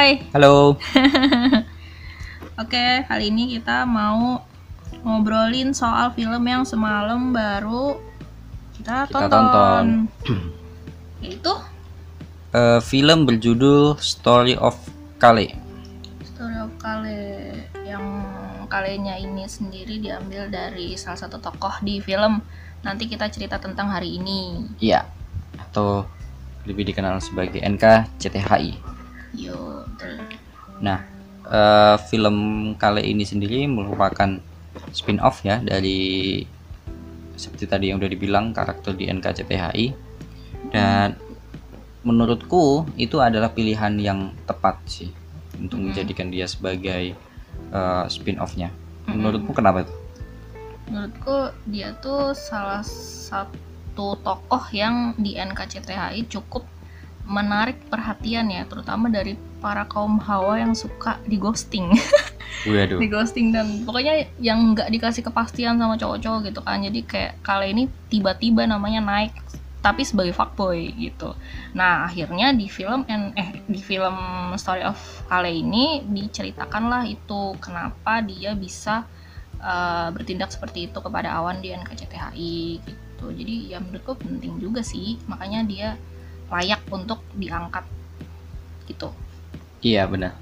Hai. Halo. Oke, kali ini kita mau ngobrolin soal film yang semalam baru kita, Kita tonton. tonton. Yaitu Eh, film berjudul Story of Kale. Story of Kale yang kalenya ini sendiri diambil dari salah satu tokoh di film. Nanti kita cerita tentang hari ini. Iya. Atau lebih dikenal sebagai NKCTHI. Yo. Nah, eh, film Kale ini sendiri merupakan spin-off ya dari seperti tadi yang udah dibilang karakter di NKCTHI dan menurutku itu adalah pilihan yang tepat sih untuk menjadikan dia sebagai eh, spin-off-nya. Menurutmu kenapa tuh? Menurutku dia tuh salah satu tokoh yang di NKCTHI cukup menarik perhatian ya, terutama dari para kaum hawa yang suka di ghosting. Di ghosting dan pokoknya yang nggak dikasih kepastian sama cowok-cowok gitu kan. Jadi kayak kali ini tiba-tiba namanya naik tapi sebagai fuckboy gitu. Nah, akhirnya di film en- eh di film Story of Kale ini diceritakanlah itu kenapa dia bisa uh, bertindak seperti itu kepada Awan di NKCTHI gitu. Jadi ya menurutku penting juga sih, makanya dia layak untuk diangkat gitu. Iya benar.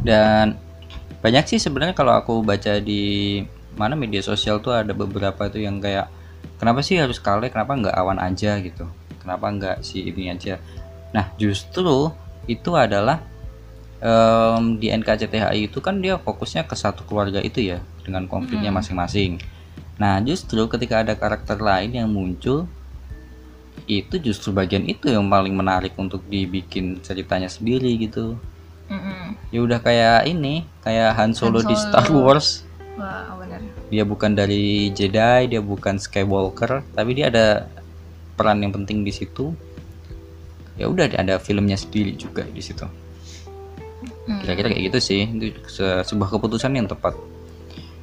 Dan banyak sih sebenarnya kalau aku baca di mana media sosial tuh ada beberapa tuh yang kayak kenapa sih harus kale, kenapa nggak awan aja gitu, kenapa nggak si ini aja. Nah justru itu adalah em, di NKCTHI itu kan dia fokusnya ke satu keluarga itu ya dengan konfliknya masing-masing. Nah justru ketika ada karakter lain yang muncul itu justru bagian itu yang paling menarik untuk dibikin ceritanya sendiri gitu Mm-mm. ya udah kayak ini kayak Han Solo, Han di Solo. Star Wars Wah, benar. dia bukan dari Jedi dia bukan Skywalker tapi dia ada peran yang penting di situ ya udah ada filmnya sendiri juga di situ Mm. kira-kira kayak gitu sih itu se- sebuah keputusan yang tepat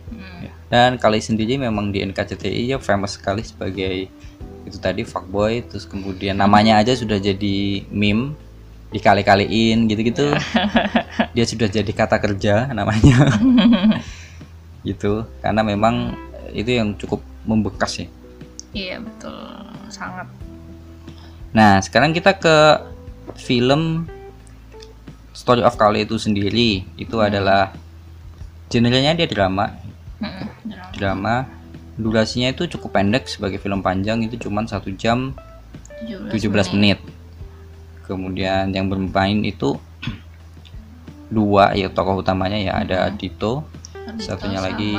Mm. dan kali sendiri memang di NKCTI ya famous sekali sebagai itu tadi fuckboy terus kemudian namanya aja sudah jadi meme dikali-kaliin gitu-gitu. Dia sudah jadi kata kerja namanya. Gitu. Karena memang itu yang cukup membekas ya Iya betul, sangat. nah sekarang kita ke film Story of Kale itu sendiri. Itu adalah genrenya dia drama. Mm-mm, drama. drama. Durasinya itu cukup pendek sebagai film panjang. Itu cuma satu jam 17 menit kemudian yang bermain itu dua ya tokoh utamanya ya ada Dito Ardhito satunya lagi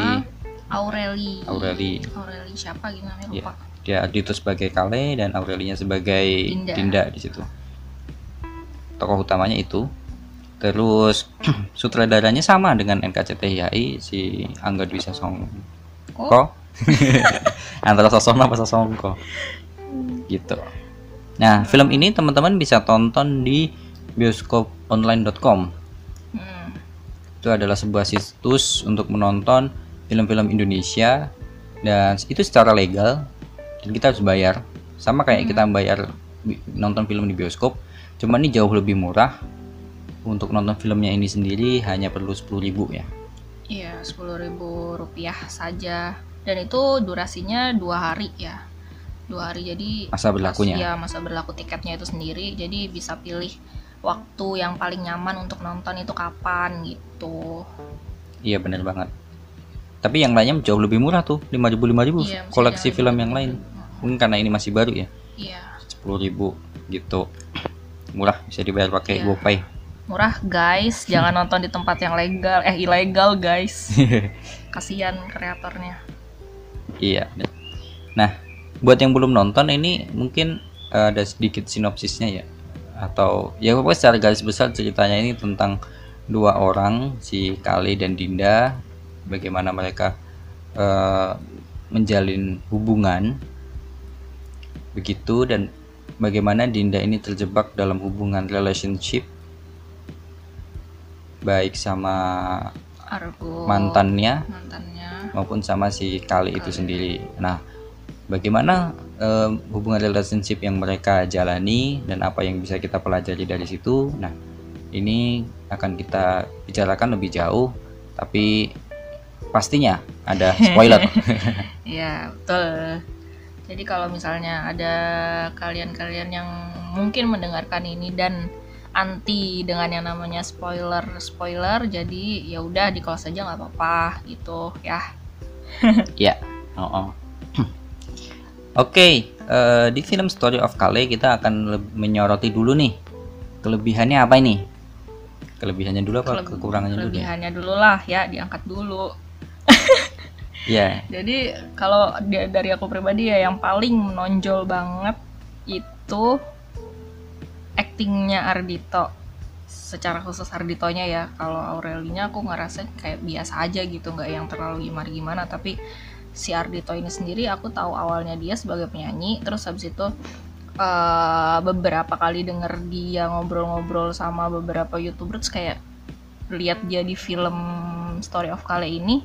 Aureli. Aureli. Aureli siapa gitu namanya ya lupa. dia Dito sebagai Kale dan Aurelinya sebagai Dinda. Dinda, di situ. Tokoh utamanya itu. Terus sutradaranya sama dengan NKCTHI si Angga Dwi Sasongko. Oh, antara Sasongko apa Sasongko? Gitu nah film ini teman-teman bisa tonton di bioskoponline.com mm, itu adalah sebuah situs untuk menonton film-film Indonesia dan itu secara legal dan kita harus bayar. Sama kayak kita bayar nonton film di bioskop cuma ini jauh lebih murah. Untuk nonton filmnya ini sendiri hanya perlu 10.000 ya. Iya sepuluh ribu rupiah saja. Dan itu durasinya dua hari ya. Dua hari jadi masa berlakunya Iya masa berlaku tiketnya itu sendiri. Jadi bisa pilih waktu yang paling nyaman untuk nonton itu kapan gitu. iya benar banget tapi yang lainnya jauh lebih murah tuh 5.000 5.000 Iya, koleksi film yang 5.000. lain mungkin karena ini masih baru ya Iya. 10.000 gitu murah bisa dibayar pakai Iya. GoPay Murah guys, jangan nonton di tempat yang legal, eh ilegal guys. Kasihan kreatornya. Iya. Nah, buat yang belum nonton ini mungkin eh, ada sedikit sinopsisnya ya, atau ya pokoknya secara garis besar ceritanya ini tentang dua orang si Kali dan Dinda, bagaimana mereka eh, menjalin hubungan begitu dan bagaimana Dinda ini terjebak dalam hubungan relationship baik sama Argo mantannya mantannya maupun sama si Kali itu sendiri. Nah, bagaimana eh, hubungan relationship yang mereka jalani dan apa yang bisa kita pelajari dari situ? Nah, ini akan kita bicarakan lebih jauh tapi pastinya ada spoiler ya betul jadi kalau misalnya ada kalian-kalian yang mungkin mendengarkan ini dan anti dengan yang namanya spoiler spoiler jadi ya udah di close aja nggak apa-apa gitu ya ya oh, oh. Oke okay, uh, di film Story of Kale kita akan menyoroti dulu nih kelebihannya apa ini kelebihannya dulu apa kekurangannya dulu kelebihannya dulu lah ya diangkat dulu Ya. Yeah. Jadi kalau dari aku pribadi ya yang paling menonjol banget itu actingnya Ardito. Secara khusus Arditonya ya. Kalau Aurelinya aku ngerasa kayak biasa aja gitu, nggak yang terlalu gimana gimana. Tapi si Ardito ini sendiri aku tahu awalnya dia sebagai penyanyi, terus habis itu uh, beberapa kali denger dia ngobrol-ngobrol sama beberapa youtubers kayak lihat dia di film Story of Kale ini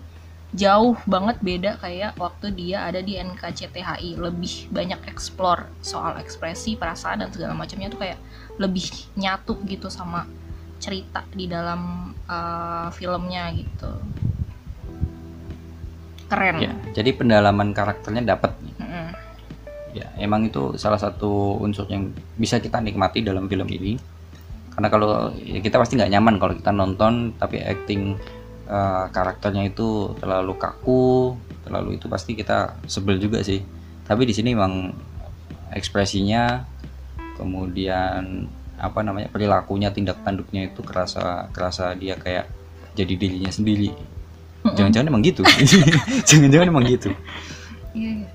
jauh banget beda kayak waktu dia ada di NKCTHI lebih banyak explore soal ekspresi perasaan dan segala macamnya tuh kayak lebih nyatu gitu sama cerita di dalam uh, filmnya gitu keren. Ya, jadi pendalaman karakternya dapat mm -hmm. ya emang itu salah satu unsur yang bisa kita nikmati dalam film ini. Karena kalau ya kita pasti nggak nyaman kalau kita nonton tapi acting uh, karakternya itu terlalu kaku terlalu itu pasti kita sebel juga sih. Tapi di sini memang ekspresinya kemudian apa namanya perilakunya tindak tanduknya itu kerasa kerasa dia kayak jadi dirinya sendiri jangan-jangan emang gitu. Jangan-jangan emang gitu. Iya, iya.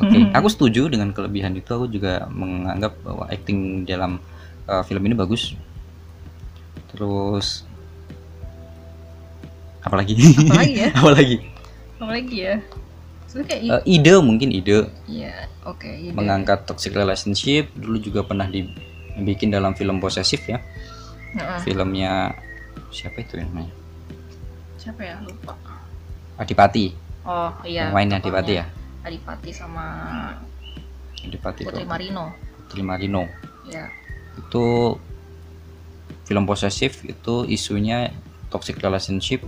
Oke, okay. aku setuju dengan kelebihan itu. Aku juga menganggap bahwa acting dalam uh, film ini bagus. Terus apalagi? Apalagi ya? Apalagi? Apalagi ya? Kayak uh, ide mungkin ide. Iya oke okay, mengangkat toxic relationship. Dulu juga pernah dibikin dalam film posesif ya. Uh-uh. filmnya siapa itu namanya siapa ya? Lupa. Adipati. Oh iya yang main Adipati ya? Adipati sama Adipati Putri. Marino. Putri Marino. Ya itu film posesif itu isunya toxic relationship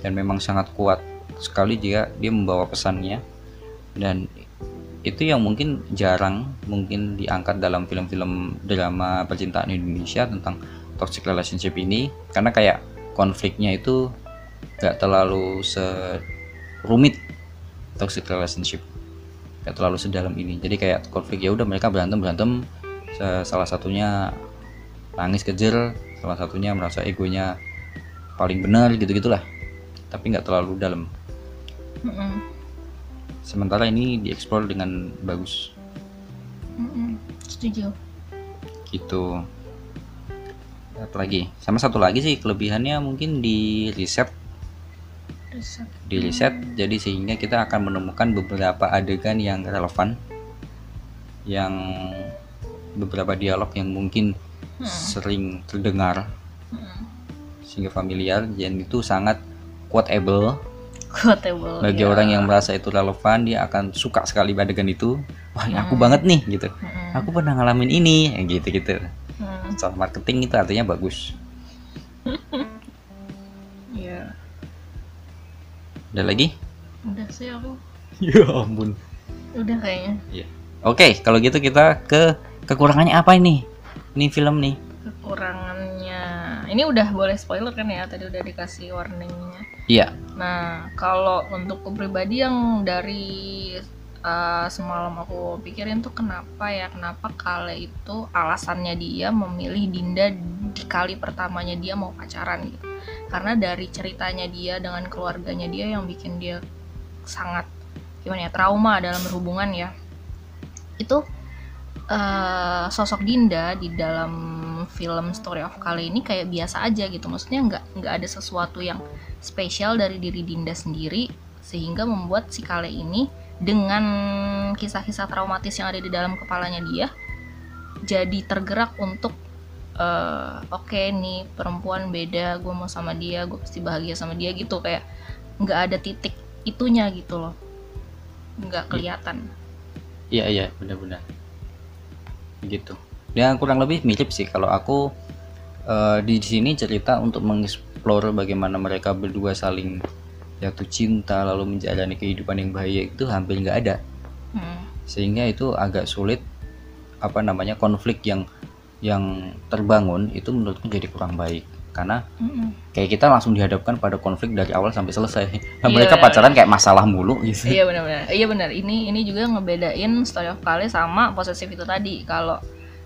dan memang sangat kuat sekali jika dia membawa pesannya. Dan itu yang mungkin jarang mungkin diangkat dalam film-film drama percintaan Indonesia tentang toxic relationship ini. Karena kayak konfliknya itu gak terlalu serumit toxic relationship. Gak terlalu sedalam ini. Jadi kayak konflik ya udah mereka berantem berantem salah satunya nangis kejer salah satunya merasa egonya paling benar gitu gitulah tapi nggak terlalu dalam. Mm -mm. sementara ini dieksplor dengan bagus. Mm -mm. setuju. Gitu. Apa lagi. Sama satu lagi sih kelebihannya mungkin di riset di riset jadi sehingga kita akan menemukan beberapa adegan yang relevan yang beberapa dialog yang mungkin hmm. sering terdengar hmm. sehingga familiar dan itu sangat quotable quotable bagi ya. orang yang merasa itu relevan dia akan suka sekali adegan itu wah hmm. aku banget nih gitu hmm. aku pernah ngalamin ini gitu gitu hmm. soal marketing itu artinya bagus udah lagi? Udah sih aku. Ya ampun. Udah kayaknya. Ya. oke okay, kalau gitu kita ke kekurangannya apa ini? Ini film nih. Kekurangannya. Ini udah boleh spoiler kan ya? Tadi udah dikasih warningnya. Iya. Nah, kalau untuk pribadi yang dari uh, semalam aku pikirin tuh kenapa ya, kenapa Kale itu alasannya dia memilih Dinda di kali pertamanya dia mau pacaran gitu. Karena dari ceritanya dia dengan keluarganya dia yang bikin dia sangat gimana ya trauma dalam berhubungan ya. Itu uh, sosok Dinda di dalam film Story of Kale ini kayak biasa aja gitu. Maksudnya nggak nggak ada sesuatu yang spesial dari diri Dinda sendiri sehingga membuat si Kale ini dengan kisah-kisah traumatis yang ada di dalam kepalanya dia jadi tergerak untuk uh, oke okay, nih perempuan beda gue mau sama dia gue pasti bahagia sama dia gitu. Kayak nggak ada titik itunya gitu loh. Nggak kelihatan. Iya iya benar-benar. Gitu. Ya kurang lebih mirip sih kalau aku eh, di sini cerita untuk mengeksplor bagaimana mereka berdua saling jatuh cinta lalu menjalani kehidupan yang bahagia itu hampir nggak ada Hmm. sehingga itu agak sulit apa namanya konflik yang yang terbangun itu menurutku jadi kurang baik karena Mm-mm. kayak kita langsung dihadapkan pada konflik dari awal sampai selesai nah, Iya, mereka benar, pacaran kayak masalah mulu gitu Iya benar-benar. Iya benar. Ini ini juga ngebedain story of Kale sama posesif itu tadi. Kalau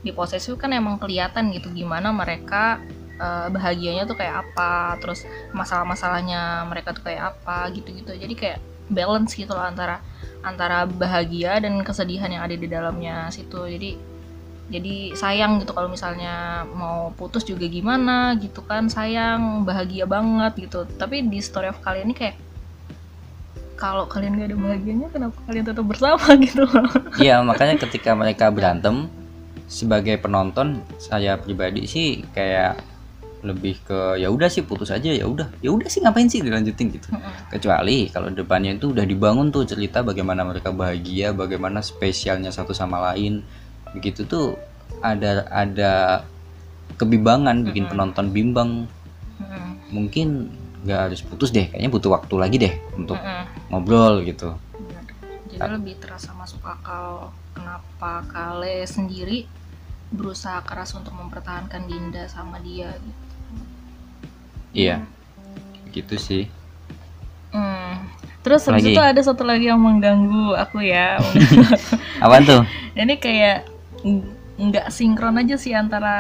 di posesif kan emang kelihatan gitu gimana mereka eh, bahagianya tuh kayak apa, terus masalah-masalahnya mereka tuh kayak apa gitu-gitu. Jadi kayak balance gitu loh antara antara bahagia dan kesedihan yang ada di dalamnya situ. Jadi jadi sayang gitu kalau misalnya mau putus juga gimana gitu kan sayang bahagia banget gitu tapi di story of kalian ini kayak kalau kalian gak ada bahagianya kenapa kalian tetap bersama gitu loh Iya makanya ketika mereka berantem sebagai penonton saya pribadi sih kayak lebih ke ya udah sih putus aja ya udah. Ya udah sih ngapain sih dilanjutin gitu. Kecuali kalau depannya itu udah dibangun tuh cerita bagaimana mereka bahagia bagaimana spesialnya satu sama lain. Begitu tuh ada ada kebimbangan bikin penonton bimbang. Mm-mm. mungkin nggak harus putus deh kayaknya butuh waktu lagi deh untuk Mm-mm. ngobrol gitu. Bener. jadi lebih terasa masuk akal kenapa Kale sendiri berusaha keras untuk mempertahankan Dinda sama dia gitu iya gitu sih Hmm. Terus habis itu ada satu lagi yang mengganggu aku ya. apaan tuh Ini kayak ng- nggak sinkron aja sih antara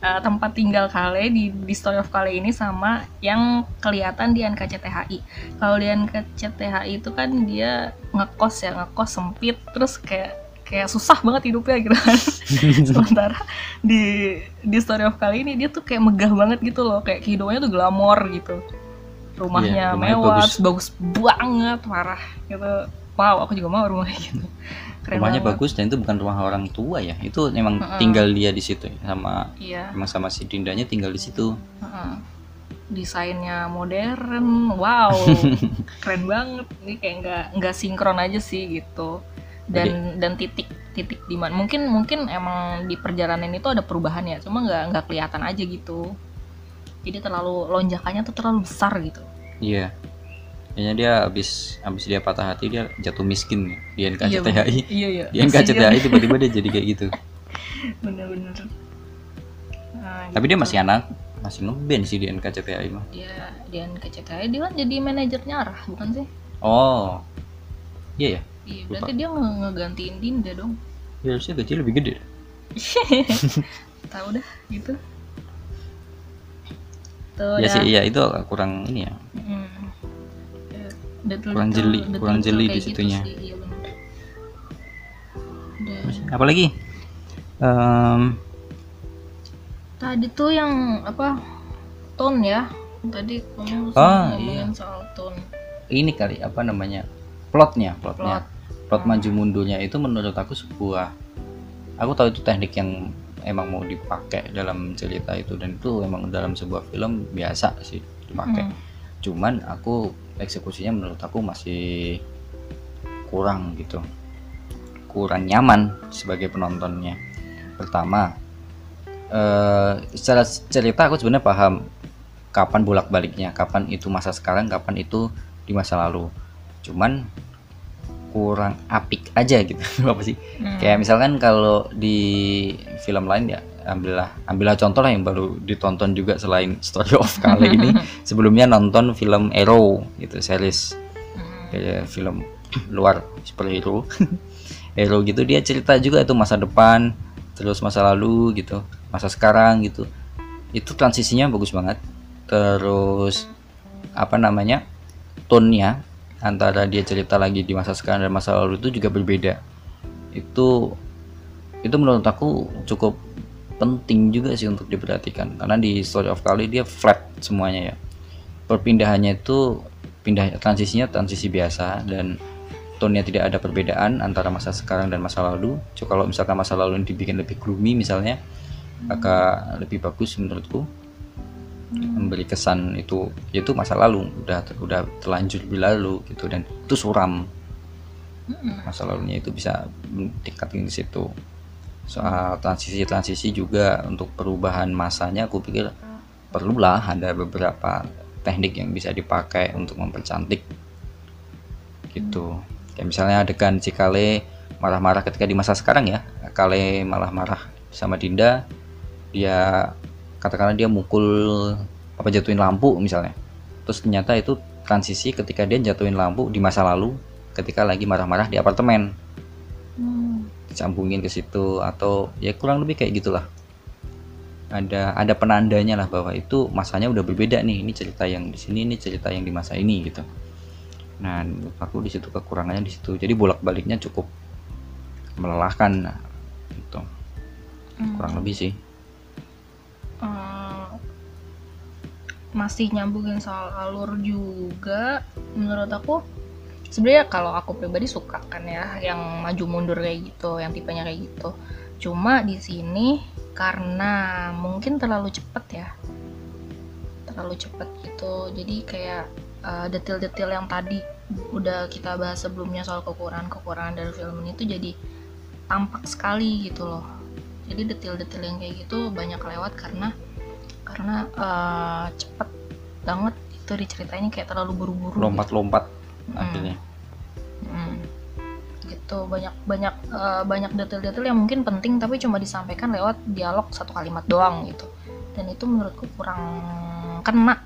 uh, tempat tinggal Kale di, di Story of Kale ini sama yang kelihatan di NKCTHI. Kalau di NKCTHI itu kan dia ngekos ya, ngekos sempit terus kayak kayak susah banget hidupnya gitu kan. Sementara di di Story of Kale ini dia tuh kayak megah banget gitu loh, kayak kehidupannya tuh glamor gitu. Rumahnya Iya, rumahnya mewah, bagus. bagus banget, parah gitu. Wow, aku juga mau rumah kayak gitu. Keren rumahnya banget. bagus dan itu bukan rumah orang tua ya itu memang Mm-mm. tinggal dia di situ ya, sama Iya. emang sama si Dindanya tinggal di situ Heeh. Desainnya modern, wow, keren banget. Ini kayak nggak nggak sinkron aja sih gitu. Dan dan titik titik di mana mungkin mungkin emang di perjalanan itu ada perubahan ya, cuma nggak nggak kelihatan aja gitu. Jadi terlalu lonjakannya tuh terlalu besar gitu. iya kayaknya dia habis habis dia patah hati dia jatuh miskin di Iya, NKCTHI Iya iya. di NKCTHI tiba-tiba dia jadi kayak gitu Bener-bener. Nah, tapi dia masih anak masih ngeband sih di NKCTHI mah dia ke CTI dia kan jadi manajernya arah bukan sih? oh iya ya Iya, Lupa. berarti dia nge- ngegantiin Dinda dong. ya harusnya gaji lebih gede tahu dah gitu tuh ya dah. sih iya itu kurang ini ya Mm. Ya, detail- Kurang jeli, detail- kurang jeli di situnya. sih, iya bener. Dan apalagi Em, tadi tuh yang apa tone ya tadi kamu Oh, ngomongin soal tone ini kali apa namanya plotnya plotnya plot plot maju mundurnya itu menurut aku sebuah aku tahu itu teknik yang emang mau dipakai dalam cerita itu dan itu emang dalam sebuah film biasa sih dipakai. Hmm. cuman aku eksekusinya menurut aku masih kurang gitu. Kurang nyaman sebagai penontonnya. Pertama eh secara cerita aku sebenarnya paham kapan bolak baliknya kapan itu masa sekarang kapan itu di masa lalu. Cuman kurang apik aja gitu. Apa sih? Hmm. kayak misalkan kalau di film lain ya ambillah ambillah contoh lah yang baru ditonton juga selain Story of Kale ini. Sebelumnya nonton film Arrow gitu series. Hmm. kayak film luar superhero. Arrow gitu dia cerita juga itu masa depan terus masa lalu gitu masa sekarang gitu. Itu transisinya bagus banget. Terus apa namanya tone-nya antara dia cerita lagi di masa sekarang dan masa lalu itu juga berbeda itu itu menurut aku cukup penting juga sih untuk diperhatikan karena di Story of Kali dia flat semuanya ya perpindahannya itu pindah transisinya transisi biasa dan tone-nya tidak ada perbedaan antara masa sekarang dan masa lalu. So, kalau misalkan masa lalu ini dibikin lebih gloomy misalnya, agak lebih bagus menurutku. Memberi kesan itu itu masa lalu udah udah terlanjur berlalu gitu dan itu suram. Masa lalunya itu bisa tingkatin di situ. soal transisi-transisi juga untuk perubahan masanya aku pikir perlulah ada beberapa teknik yang bisa dipakai untuk mempercantik gitu kayak misalnya adegan si Kale marah-marah ketika di masa sekarang ya Kale malah marah sama Dinda dia katakanlah dia mukul apa jatuhin lampu misalnya. Terus ternyata itu transisi ketika dia jatuhin lampu di masa lalu ketika lagi marah-marah di apartemen. Hmm. disambungin ke situ atau ya kurang lebih kayak gitulah. Ada ada penandanya lah bahwa itu masanya udah berbeda nih. Ini cerita yang di sini ini cerita yang di masa ini gitu. Nah menurut aku di situ kekurangannya di situ. Jadi bolak baliknya cukup melelahkan nah, gitu. Hmm. kurang lebih sih Eh, masih nyambungin soal alur juga menurut aku sebenarnya kalau aku pribadi suka kan ya yang maju mundur kayak gitu yang tipenya kayak gitu. Cuma di sini karena mungkin terlalu cepet ya terlalu cepet gitu. Jadi kayak eh, detil-detil yang tadi udah kita bahas sebelumnya soal kekurangan-kekurangan dari film ini tuh jadi tampak sekali gitu loh jadi detil-detil yang kayak gitu banyak lewat karena karena eh, cepet banget itu diceritainnya kayak terlalu buru-buru lompat-lompat Hmm. akhirnya. Hmm. gitu banyak banyak eh, banyak detail-detail yang mungkin penting tapi cuma disampaikan lewat dialog satu kalimat doang gitu. Dan itu menurutku kurang kena.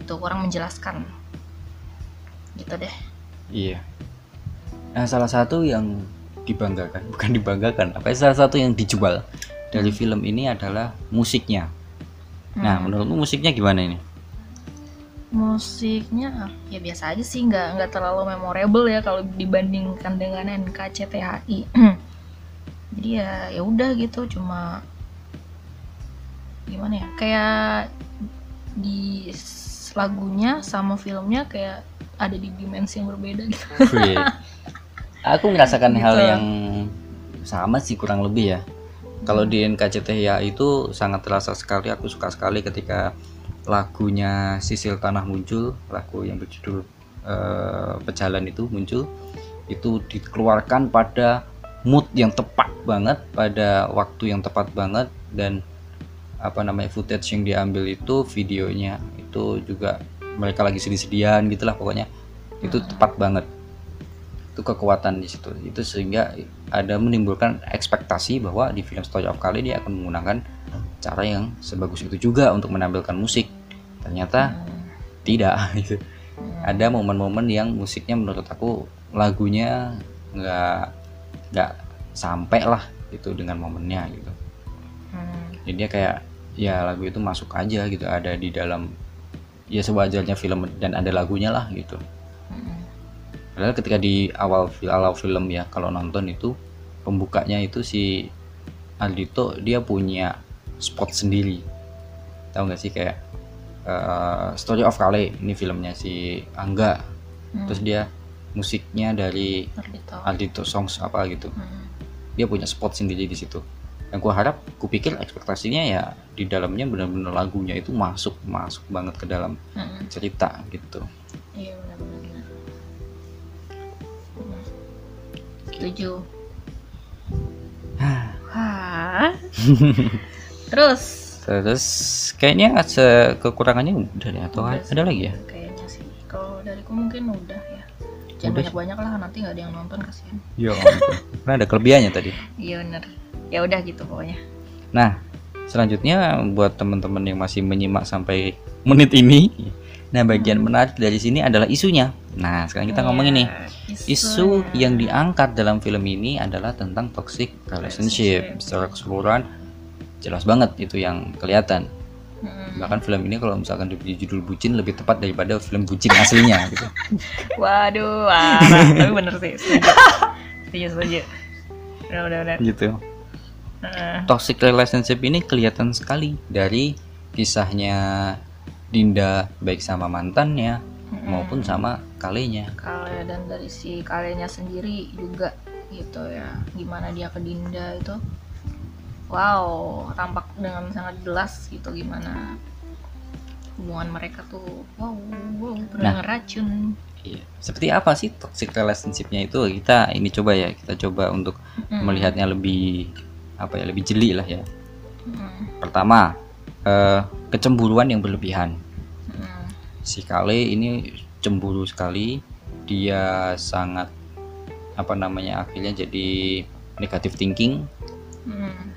Itu kurang menjelaskan. Gitu deh. Iya. Nah salah satu yang dibanggakan. Bukan dibanggakan apa ya, salah satu yang dijual dari film ini adalah musiknya. Nah Hmm. menurutmu musiknya gimana ini? Musiknya ya biasa aja sih nggak nggak terlalu memorable ya kalau dibandingkan dengan NKCTHI jadi ya ya udah gitu cuma gimana ya? Kayak di lagunya sama filmnya kayak ada di dimensi yang berbeda gitu. Wih. aku merasakan Gitu. hal yang sama sih kurang lebih ya. Kalau di NKCTHI itu sangat terasa sekali aku suka sekali ketika lagunya Sisil Tanah muncul lagu yang berjudul eh, Pejalan itu muncul itu dikeluarkan pada mood yang tepat banget pada waktu yang tepat banget dan apa namanya footage yang diambil itu videonya itu juga mereka lagi sedih-sedihan gitulah pokoknya. Itu tepat banget itu kekuatan di situ itu sehingga ada menimbulkan ekspektasi bahwa di film Story of Kali dia akan menggunakan cara yang sebagus itu juga untuk menampilkan musik ternyata tidak gitu ada momen-momen yang musiknya menurut aku lagunya nggak nggak sampai lah gitu dengan momennya gitu Hmm. jadi dia kayak ya lagu itu masuk aja gitu ada di dalam ya sewajarnya film dan ada lagunya lah gitu. Padahal ketika di awal awal film ya kalau nonton itu pembukanya itu si Aldito dia punya spot sendiri tahu nggak sih kayak eh, Story of Kale ini filmnya si Angga Hmm. terus dia musiknya dari Ardhito. Aldito Songs apa gitu Hmm. dia punya spot sendiri di situ yang gua harap kupikir ekspektasinya ya di dalamnya benar-benar lagunya itu masuk masuk banget ke dalam Hmm. cerita gitu Iya benar-benar. Setuju. Hah. Terus. Terus kayaknya se- kekurangannya udah deh atau Udah ada sih, lagi ya? Kayaknya sih. Kalau dariku mungkin udah ya. Jangan Udah. banyak-banyak lah nanti nggak ada yang nonton kasihan. Ya. Karena ada kelebihannya tadi. Iya bener. Ya udah gitu pokoknya. Nah, selanjutnya buat teman-teman yang masih menyimak sampai menit ini, nah bagian menarik dari sini adalah isunya. Nah, sekarang kita ngomongin nih. Isu yang diangkat dalam film ini adalah tentang toxic relationship. Secara keseluruhan jelas banget itu yang kelihatan. Hmm. Bahkan film ini kalau misalkan diberi judul bucin lebih tepat daripada film bucin aslinya gitu. Waduh, parah. Tapi bener sih. Setuju. Setuju, setuju. Udah, udah, udah. gitu. Toxic relationship ini kelihatan sekali dari kisahnya Dinda baik sama mantannya maupun sama kalinya. Kale dan dari si kalenya sendiri juga gitu ya gimana dia ke Dinda itu wow tampak dengan sangat jelas gitu gimana hubungan mereka tuh wow wow benar racun Iya. Seperti apa sih toxic relationshipnya itu? Kita ini coba ya, kita coba untuk Mm. melihatnya lebih apa ya lebih jeli lah ya Mm, pertama eh, kecemburuan yang berlebihan. Mm, si Kale ini cemburu sekali. Dia sangat apa namanya akhirnya jadi negatif thinking. Mm.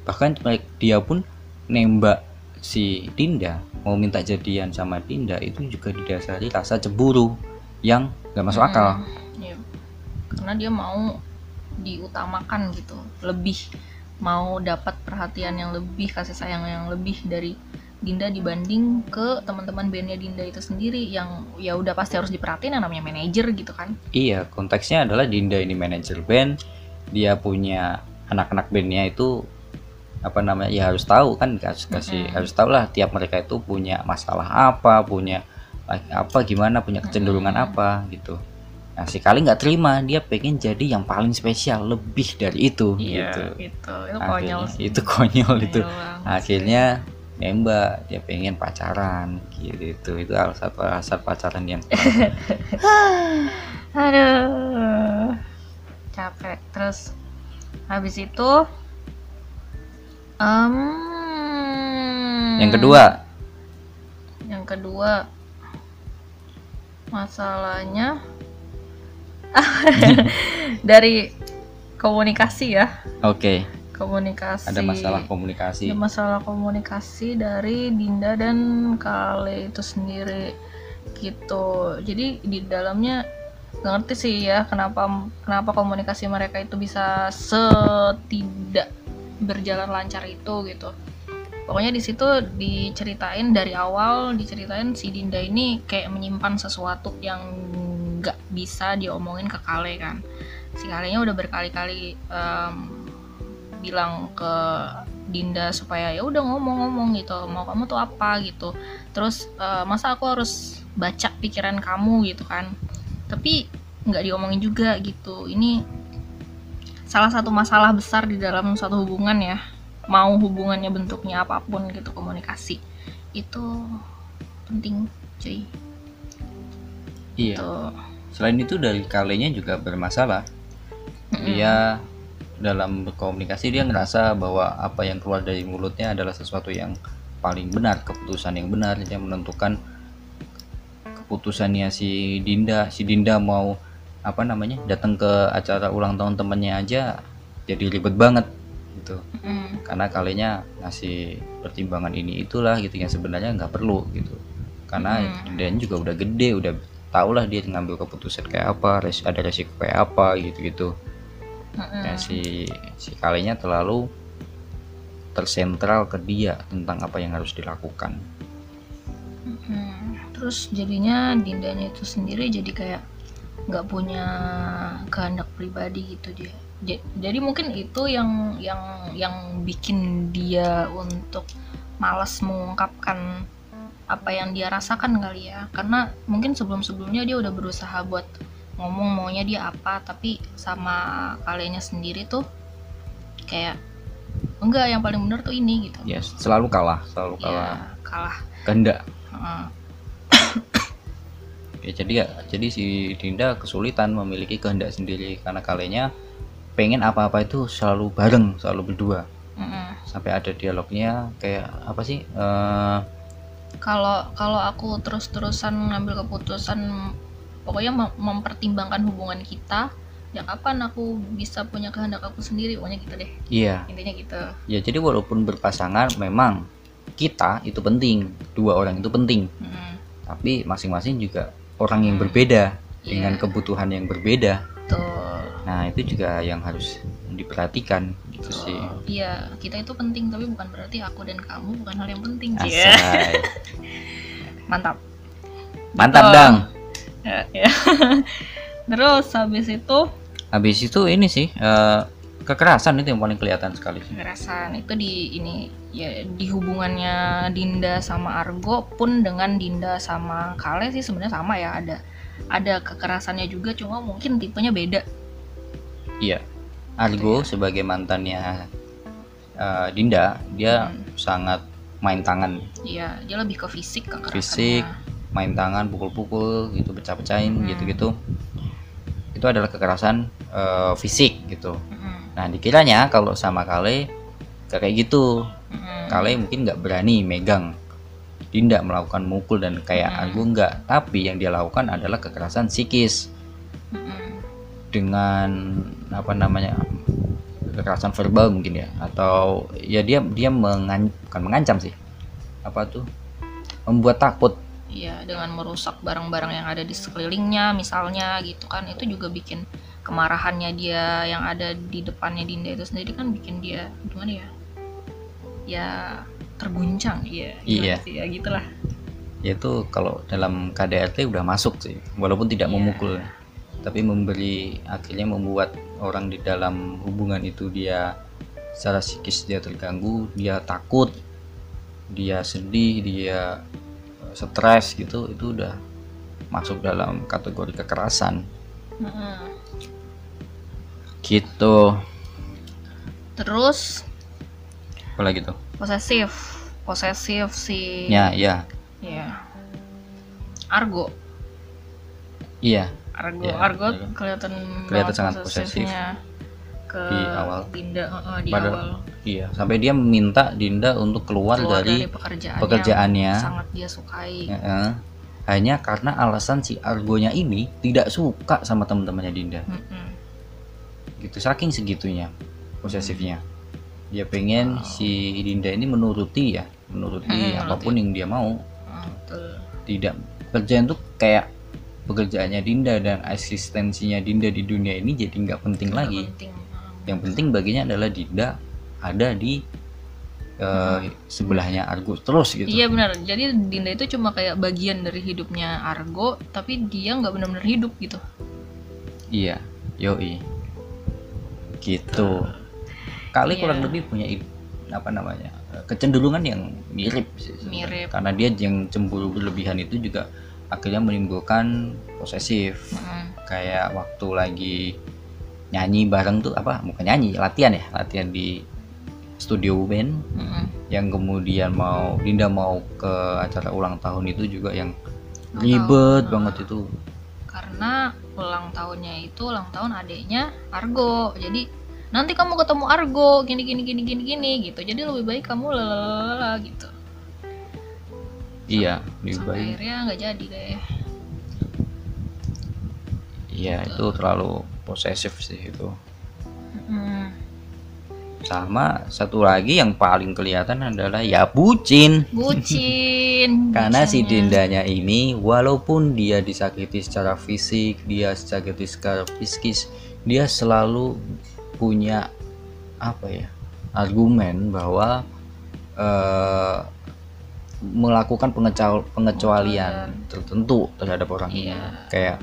bahkan dia pun nembak si Dinda. Mau minta jadian sama Dinda itu juga didasari rasa cemburu yang gak masuk akal. Mm, iya. karena dia mau diutamakan gitu. Lebih mau dapat perhatian yang lebih kasih sayang yang lebih dari Dinda dibanding ke teman-teman bandnya Dinda itu sendiri yang ya udah pasti harus diperhatiin yang namanya manajer gitu kan iya konteksnya adalah Dinda ini manajer band dia punya anak-anak bandnya itu apa namanya ya harus tahu kan harus kasih Mm-mm. harus tahu lah tiap mereka itu punya masalah apa punya apa gimana punya kecenderungan Mm-mm. apa gitu nah si kali nggak terima dia pengen jadi yang paling spesial lebih dari itu gitu. gitu. Itu konyol akhirnya sih. itu konyol itu. Konyol banget. akhirnya nembak dia pengen pacaran gitu. Itu alasan alasan pacaran yang aduh. Capek. Terus habis itu em, yang kedua? Yang kedua masalahnya dari komunikasi ya. Oke. Komunikasi. Ada masalah komunikasi. Ada masalah komunikasi dari Dinda dan Kale itu sendiri. Gitu. Jadi di dalamnya nggak ngerti sih ya kenapa kenapa komunikasi mereka itu bisa setidak berjalan lancar itu gitu. Pokoknya di situ diceritain dari awal diceritain si Dinda ini kayak menyimpan sesuatu yang nggak bisa diomongin ke Kale kan. Si Kalenya udah berkali-kali em, bilang ke Dinda supaya ya udah ngomong-ngomong gitu mau kamu tuh apa? gitu. Terus eh, masa aku harus baca pikiran kamu? gitu kan. Tapi nggak diomongin juga gitu. Ini salah satu masalah besar di dalam suatu hubungan ya. Mau hubungannya bentuknya apa pun gitu komunikasi. Itu penting cuy iya. tuh selain itu dari kalenya juga bermasalah. Dia dalam berkomunikasi dia ngerasa bahwa apa yang keluar dari mulutnya adalah sesuatu yang paling benar keputusan yang benar yang menentukan keputusannya si Dinda. Si Dinda mau apa namanya datang ke acara ulang tahun temennya aja jadi ribet banget gitu. Mm, karena kalinya ngasih pertimbangan ini itulah gitu yang sebenarnya nggak perlu gitu. Karena Hmm. dan juga udah gede udah tau lah dia ngambil keputusan kayak apa res ada resiko kayak apa gitu gitu mm-mm. ya si si kalinya terlalu tersentral ke dia tentang apa yang harus dilakukan Hmm, terus jadinya Dindanya itu sendiri jadi kayak nggak punya kehendak pribadi gitu dia. Ja- Jadi mungkin itu yang yang yang bikin dia untuk malas mengungkapkan apa yang dia rasakan kali ya. Karena mungkin sebelum-sebelumnya dia udah berusaha buat ngomong maunya dia apa, tapi sama kaliannya sendiri tuh kayak enggak yang paling benar tuh ini gitu. ya selalu kalah selalu kalah Ya, kalah. kehendak Heeh. ya jadi ya jadi si Dinda kesulitan memiliki kehendak sendiri karena kalinya pengen apa-apa itu selalu bareng selalu berdua Mm-mm. sampai ada dialognya kayak apa sih eh kalau kalau aku terus-terusan ngambil keputusan pokoknya mem- mempertimbangkan hubungan kita ya kapan aku bisa punya kehendak aku sendiri? Pokoknya gitu deh. Iya. Intinya gitu. Ya jadi walaupun berpasangan memang kita itu penting. Dua orang itu penting. Mm-mm. tapi masing-masing juga orang yang Hmm. berbeda dengan Iya. kebutuhan yang berbeda tuh nah itu juga yang harus diperhatikan gitu sih iya kita itu penting tapi bukan berarti aku dan kamu bukan hal yang penting Cie. Asai. mantap mantap Gitu. dang ya, ya. terus habis itu habis itu ini sih eh, kekerasan itu yang paling kelihatan sekali sih kekerasan itu di ini ya di hubungannya Dinda sama Argo pun dengan Dinda sama Kale sih sebenarnya sama ya ada ada kekerasannya juga cuma mungkin tipenya beda iya Argo sebagai mantannya eh, Dinda dia Hmm. sangat main tangan Iya dia lebih ke fisik kekerasannya Fisik. main tangan pukul-pukul gitu pecah-pecahin Hmm. gitu-gitu itu adalah kekerasan eh, fisik gitu Mm-mm. nah dikiranya kalau sama Kale gak kayak gitu Mm-mm. Kale mungkin nggak berani megang Dinda melakukan mukul dan kayak Hmm. Argo nggak tapi yang dia lakukan adalah kekerasan psikis. Mm-mm. dengan apa namanya kekerasan verbal mungkin ya. Atau ya dia dia mengan, bukan mengancam sih. Apa tuh? Membuat takut. Iya, dengan merusak barang-barang yang ada di sekelilingnya, misalnya gitu kan, itu juga bikin kemarahannya dia yang ada di depannya Dinda itu sendiri kan bikin dia gimana ya? Ya terguncang, iya. Iya. sih? Ya gitulah. yaitu kalau dalam KDRT udah masuk sih walaupun tidak Iya. memukul tapi memberi akhirnya membuat orang di dalam hubungan itu dia secara psikis dia terganggu dia takut dia sedih dia eh, stres gitu itu udah masuk dalam kategori kekerasan Mm-mm. gitu Terus apalagi tuh posesif, posesif si ya ya Iya. Argo, iya Argo, Iya, Argo Argo. kelihatan Kelihatan sangat posesif. posesifnya ke Di awal. Dinda heeh, di Pada- awal iya sampai dia meminta Dinda untuk keluar, keluar dari, dari pekerjaan pekerjaannya yang sangat dia sukai. Heeh. hanya karena alasan si Argonya ini tidak suka sama teman-temannya Dinda Mm-mm. gitu saking segitunya posesifnya dia pengen Wow. si Dinda ini menuruti ya menuruti Hmm, apa pun yang dia mau betul. tidak pekerjaan tuh kayak pekerjaannya Dinda dan eksistensinya Dinda di dunia ini jadi nggak penting Nggak lagi penting. Ah, yang penting baginya adalah Dinda ada di eh, sebelahnya Argo terus gitu Iya benar. Jadi Dinda itu cuma kayak bagian dari hidupnya Argo, tapi dia nggak benar-benar hidup gitu. Iya, yoi. Gitu. Kali Iya. kurang lebih punya apa namanya? eh, kecenderungan yang mirip sih. Mirip. Karena dia yang cemburu berlebihan itu juga akhirnya menimbulkan posesif. Mm-mm. Kayak waktu lagi nyanyi bareng tuh apa? Bukan nyanyi, latihan ya, latihan di studio band Mm-mm. yang kemudian mau Dinda mau ke acara ulang tahun itu juga yang ribet banget itu. Karena ulang tahunnya itu ulang tahun adiknya Argo. Jadi nanti kamu ketemu Argo gini gini gini gini gini gitu. Jadi lebih baik kamu lalala gitu. Iya, lebih Sampai baik. akhirnya nggak jadi deh. Iya itu terlalu posesif sih itu. Mm. Sama satu lagi yang paling kelihatan adalah ya bucin. Bucin. Karena si bucinnya. Dindanya ini walaupun dia disakiti secara fisik, dia disakiti secara psikis, dia selalu punya apa ya? argumen bahwa eh, melakukan pengecual- pengecualian tertentu terhadap orang ini. Iya. Kayak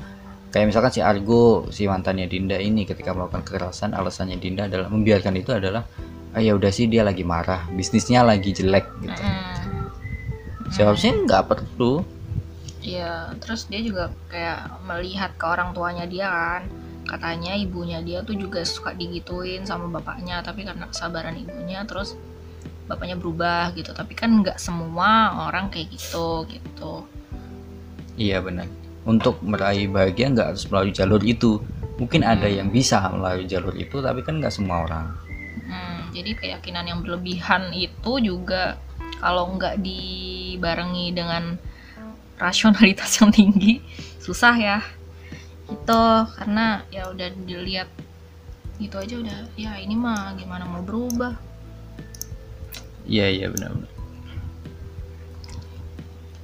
kayak misalkan si Argo, si mantannya Dinda ini ketika melakukan kekerasan, alasannya Dinda adalah membiarkan itu adalah ah ya udah sih dia lagi marah, bisnisnya lagi jelek gitu. Mm-mm. Seharusnya nggak perlu. Iya, terus dia juga kayak melihat ke orang tuanya dia kan. Katanya ibunya dia tuh juga suka digituin sama bapaknya, tapi karena kesabaran ibunya terus bapaknya berubah gitu. Tapi kan nggak semua orang kayak gitu gitu. Iya benar. Untuk meraih bahagia nggak harus melalui jalur itu. Mungkin ada yang bisa melalui jalur itu, tapi kan nggak semua orang. Hmm, jadi keyakinan yang berlebihan itu juga kalau nggak dibarengi dengan rasionalitas yang tinggi susah ya itu karena ya udah dilihat gitu aja udah ya ini mah gimana mau berubah Iya iya benar-benar.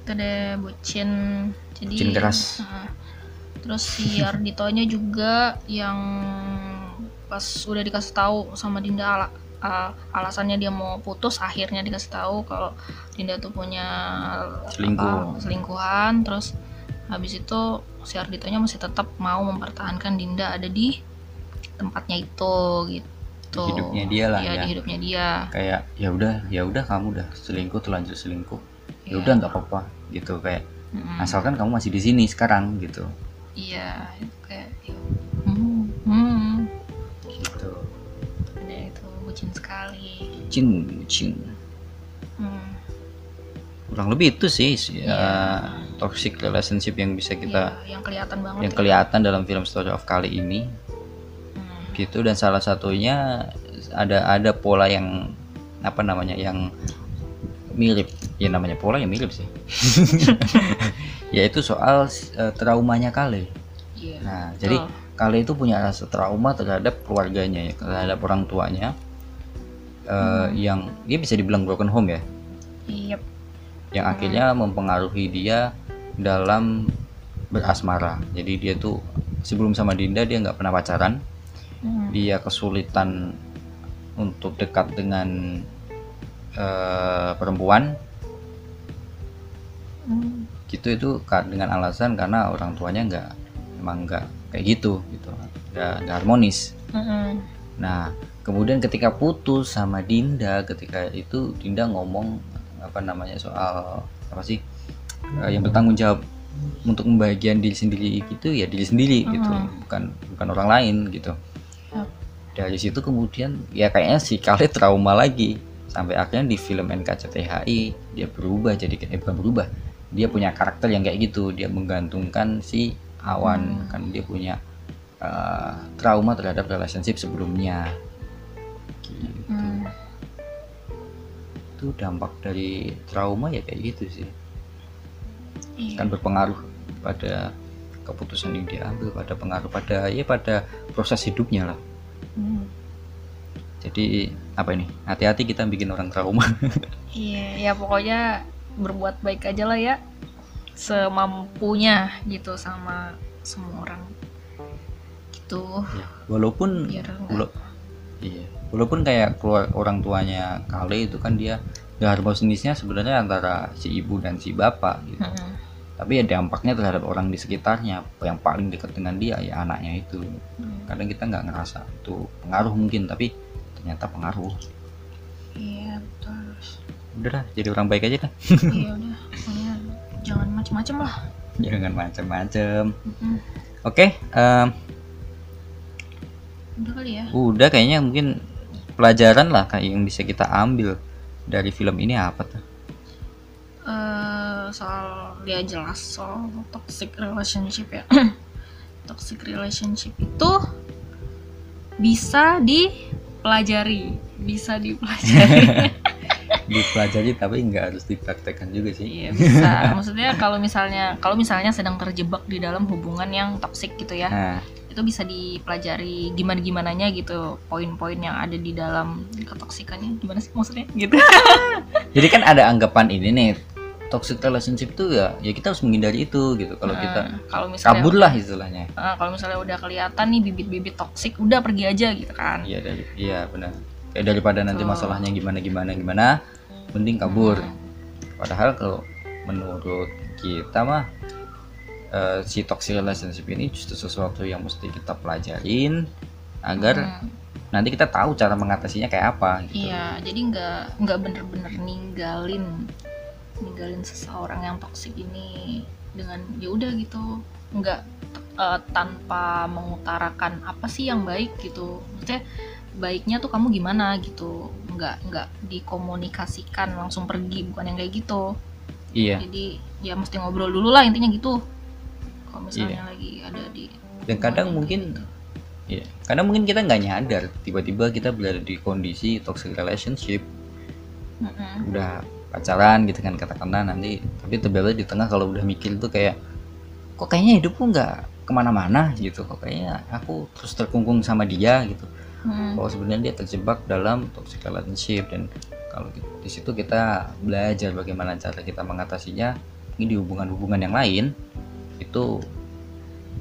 itu deh bucin jadi Bucin keras. Nah, terus si Arditonya juga yang pas udah dikasih tahu sama Dinda ala, uh, alasannya dia mau putus akhirnya dikasih tahu kalau Dinda tuh punya Selingkuh. apa, selingkuhan terus habis itu si Arditonya masih tetap mau mempertahankan Dinda ada di tempatnya itu gitu Di hidupnya dia lah Iya, ya. di hidupnya dia Kayak ya udah ya udah kamu udah selingkuh terlanjur selingkuh. Ya Iya. udah nggak apa-apa gitu kayak Mm-mm. asalkan kamu masih di sini sekarang gitu. iya itu kayak ya, hmm, hmm. Gitu. ada itu bucin sekali Cin cin. Kurang lebih itu sih ya, Iya. toxic relationship yang bisa kita Iya, yang kelihatan banget yang ya. kelihatan dalam film Story of kali ini. Hmm. gitu dan salah satunya ada ada pola yang apa namanya yang mirip ya namanya pola yang mirip sih yaitu soal uh, traumanya Kale Iya. nah jadi. Kale itu punya rasa trauma terhadap keluarganya ya terhadap orang tuanya uh, yang dia bisa dibilang broken home ya Iya. Yang akhirnya mempengaruhi dia dalam berasmara. Jadi dia tuh sebelum sama Dinda dia nggak pernah pacaran. Hmm. dia kesulitan untuk dekat dengan eh, perempuan. Hmm. gitu itu dengan alasan karena orang tuanya nggak emang nggak kayak gitu gitu. Nggak harmonis. Nah kemudian ketika putus sama Dinda ketika itu Dinda ngomong apa namanya soal apa sih eh, yang bertanggung jawab untuk membahagiakan diri sendiri gitu ya diri sendiri gitu. Mhm. bukan bukan orang lain gitu. Dari situ kemudian ya kayaknya si Kale trauma lagi. Sampai akhirnya di film NKCTHI dia berubah jadi eh, bukan berubah. Dia punya karakter yang kayak gitu. Dia menggantungkan si Awan. Hmm. kan dia punya uh, trauma terhadap relationship sebelumnya. Gitu. Hmm. Itu dampak dari trauma ya kayak gitu sih. Iya. kan berpengaruh pada keputusan yang diambil pada pengaruh pada ya pada proses hidupnya lah. Hmm. jadi apa ini? Hati-hati kita bikin orang trauma. Iya, ya pokoknya berbuat baik aja lah ya. Semampunya gitu sama semua orang. Gitu. Ya, walaupun biar wala- iya walaupun kayak keluar orang tuanya Kale itu kan dia gak harmonisnya sebenarnya antara si ibu dan si bapak gitu. Mm-mm. tapi ya dampaknya terhadap orang di sekitarnya. Yang paling dekat dengan dia ya anaknya itu. Hmm. kadang kita nggak ngerasa itu pengaruh mungkin tapi ternyata pengaruh. Iya betul udah lah jadi orang baik aja kan iya udah. Pokoknya jangan macem-macem lah. Jangan macam-macam Mm-mm. oke em, udah kali ya? udah kayaknya mungkin pelajaran lah kayak yang bisa kita ambil dari film ini apa tuh? Eh, soal dia jelas soal toxic relationship ya. Toxic relationship itu bisa dipelajari bisa dipelajari. Dipelajari tapi nggak harus dipraktekkan juga sih. Iya bisa. Maksudnya kalau misalnya kalau misalnya sedang terjebak di dalam hubungan yang toxic gitu ya nah itu bisa dipelajari gimana gimananya gitu poin-poin yang ada di dalam ketoksikannya. Gimana sih maksudnya? Gitu. Jadi kan ada anggapan ini nih toxic relationship tuh ya ya kita harus menghindari itu gitu. Kalau kita Nah, kalau misalnya kabur lah istilahnya. Nah, kalau misalnya udah kelihatan nih bibit-bibit toksik, udah pergi aja gitu kan. iya dari iya benar. Kayak daripada nanti Betul. masalahnya gimana gimana gimana mending kabur. Hmm. padahal kalau menurut kita mah eh, si toxic relationship ini justru sesuatu yang mesti kita pelajarin agar Hmm, nanti kita tahu cara mengatasinya kayak apa gitu. Iya, jadi nggak nggak bener-bener ninggalin ninggalin seseorang yang toksik ini dengan ya udah gitu, nggak eh, tanpa mengutarakan apa sih yang baik gitu. Maksudnya baiknya tuh kamu gimana gitu, nggak nggak dikomunikasikan langsung pergi bukan yang kayak gitu. Iya. Jadi ya mesti ngobrol dulu lah intinya gitu. Kalau misalnya lagi ada di Dan kadang hubungan mungkin gitu. Iya. Karena mungkin kita nggak nyadar tiba-tiba kita berada di kondisi toxic relationship Mm-mm. udah pacaran gitu kan katakanlah nanti tapi tiba-tiba di tengah kalau udah mikir tuh kayak kok kayaknya hidupku nggak ke mana-mana gitu kok kayaknya aku terus terkungkung sama dia gitu Mm. bahwa sebenarnya dia terjebak dalam toxic relationship dan kalau di, di situ kita belajar bagaimana cara kita mengatasinya ini di hubungan-hubungan yang lain itu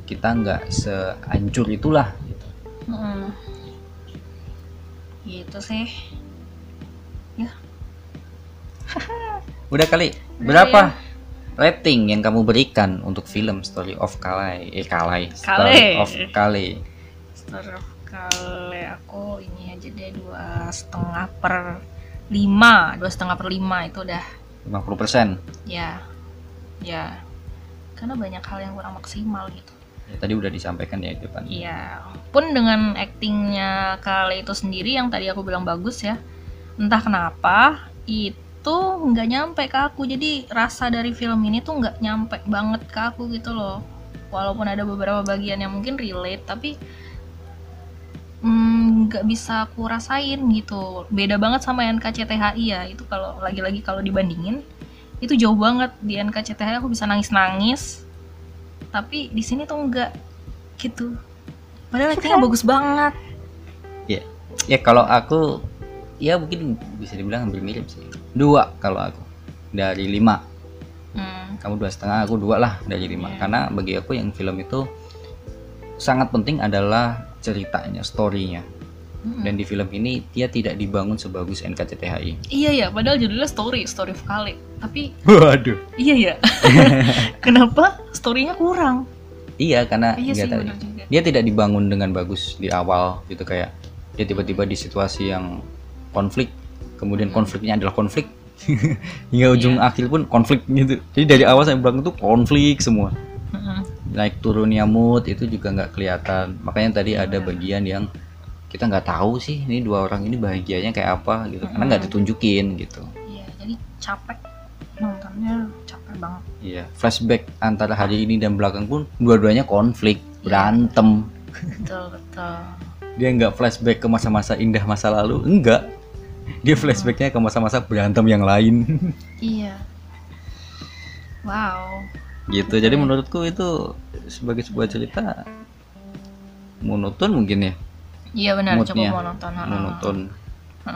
kita nggak sehancur itulah gitu. Mm. Gitu sih. udah kali Udah berapa rating yang kamu berikan untuk film Story of Kalai eh Kalai Story of Kale Story of Kale aku ini aja deh dua setengah per lima. Dua setengah per lima itu udah. 50% ya. Ya karena banyak hal yang kurang maksimal gitu ya, tadi udah disampaikan ya di depan Iya, pun dengan aktingnya Kale itu sendiri yang tadi aku bilang bagus ya. Entah kenapa itu nggak nyampe ke aku. Jadi rasa dari film ini tuh nggak nyampe banget ke aku gitu loh. Walaupun ada beberapa bagian yang mungkin relate, tapi nggak bisa aku rasain gitu beda banget sama NKCTHI ya itu kalau lagi-lagi kalau dibandingin itu jauh banget di NKCTHI aku bisa nangis-nangis. Tapi di sini tuh enggak gitu. Padahal actingnya bagus banget. Ya ya kalau aku ya mungkin bisa dibilang hampir mirip sih. Dua kalau aku dari lima. Hmm, kamu dua setengah aku dua lah dari lima. Iya. karena bagi aku yang film itu sangat penting adalah ceritanya storynya dan di film ini dia tidak dibangun sebagus NKCTHI iya ya padahal judulnya story story of Kale tapi waduh. Iya ya kenapa storynya kurang? Iya karena iya sih benar juga. Dia tidak dibangun dengan bagus di awal gitu kayak dia tiba-tiba di situasi yang konflik kemudian Hmm. konfliknya adalah konflik. Hingga ujung Iya. akhir pun konflik gitu. Jadi dari awal sampai belakang itu konflik semua. Mm-mm. naik turunnya mood itu juga nggak kelihatan. Makanya tadi ada bagian yang kita nggak tahu sih ini dua orang ini bahagianya kayak apa gitu. Karena nggak ditunjukin gitu. Iya jadi capek. Nontonnya capek banget. Iya flashback antara hari ini dan belakang pun dua-duanya konflik berantem. Betul betul. Dia nggak flashback ke masa-masa indah masa lalu enggak. Dia flashbacknya ke masa-masa berantem yang lain. Iya. Wow. Gitu jadi menurutku itu sebagai sebuah cerita monoton mungkin ya iya benar. Moodnya. coba mau nonton ha-ha. monoton Ha,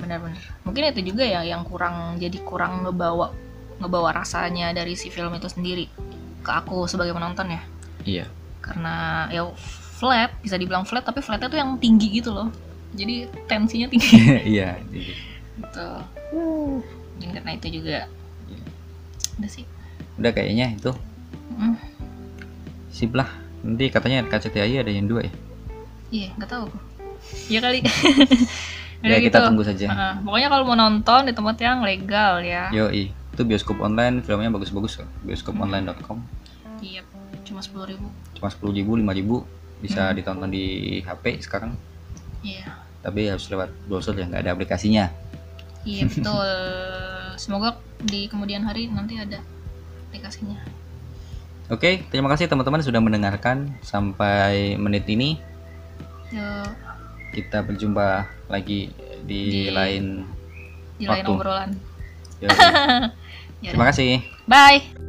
benar-benar mungkin itu juga ya yang kurang jadi kurang ngebawa ngebawa rasanya dari si film itu sendiri ke aku sebagai penonton ya. Iya. Karena ya flat bisa dibilang flat tapi flatnya tuh yang tinggi gitu loh. Jadi tensinya tinggi. Iya gitu Mungkin karena itu juga. Iya. udah sih. Udah kayaknya itu. Mm, sip lah. Nanti katanya KCTI ada yang dua ya iya nggak tahu aku. Iya kali. Ya kita tunggu saja. Heeh. pokoknya kalau mau nonton di tempat yang legal ya. Yoi itu bioskop online filmnya bagus-bagus kok. bioskoponline.com iya cuma sepuluh ribu. Cuma sepuluh ribu lima ribu bisa Hmm. ditonton di HP sekarang. Iya. Tapi harus lewat browser ya nggak ada aplikasinya. Iya betul. Semoga di kemudian hari nanti ada aplikasinya. Oke, terima kasih teman-teman sudah mendengarkan sampai menit ini. Kita berjumpa lagi di, Di- lain di lain Waktu. obrolan Yoi. Ya Terima kasih. bye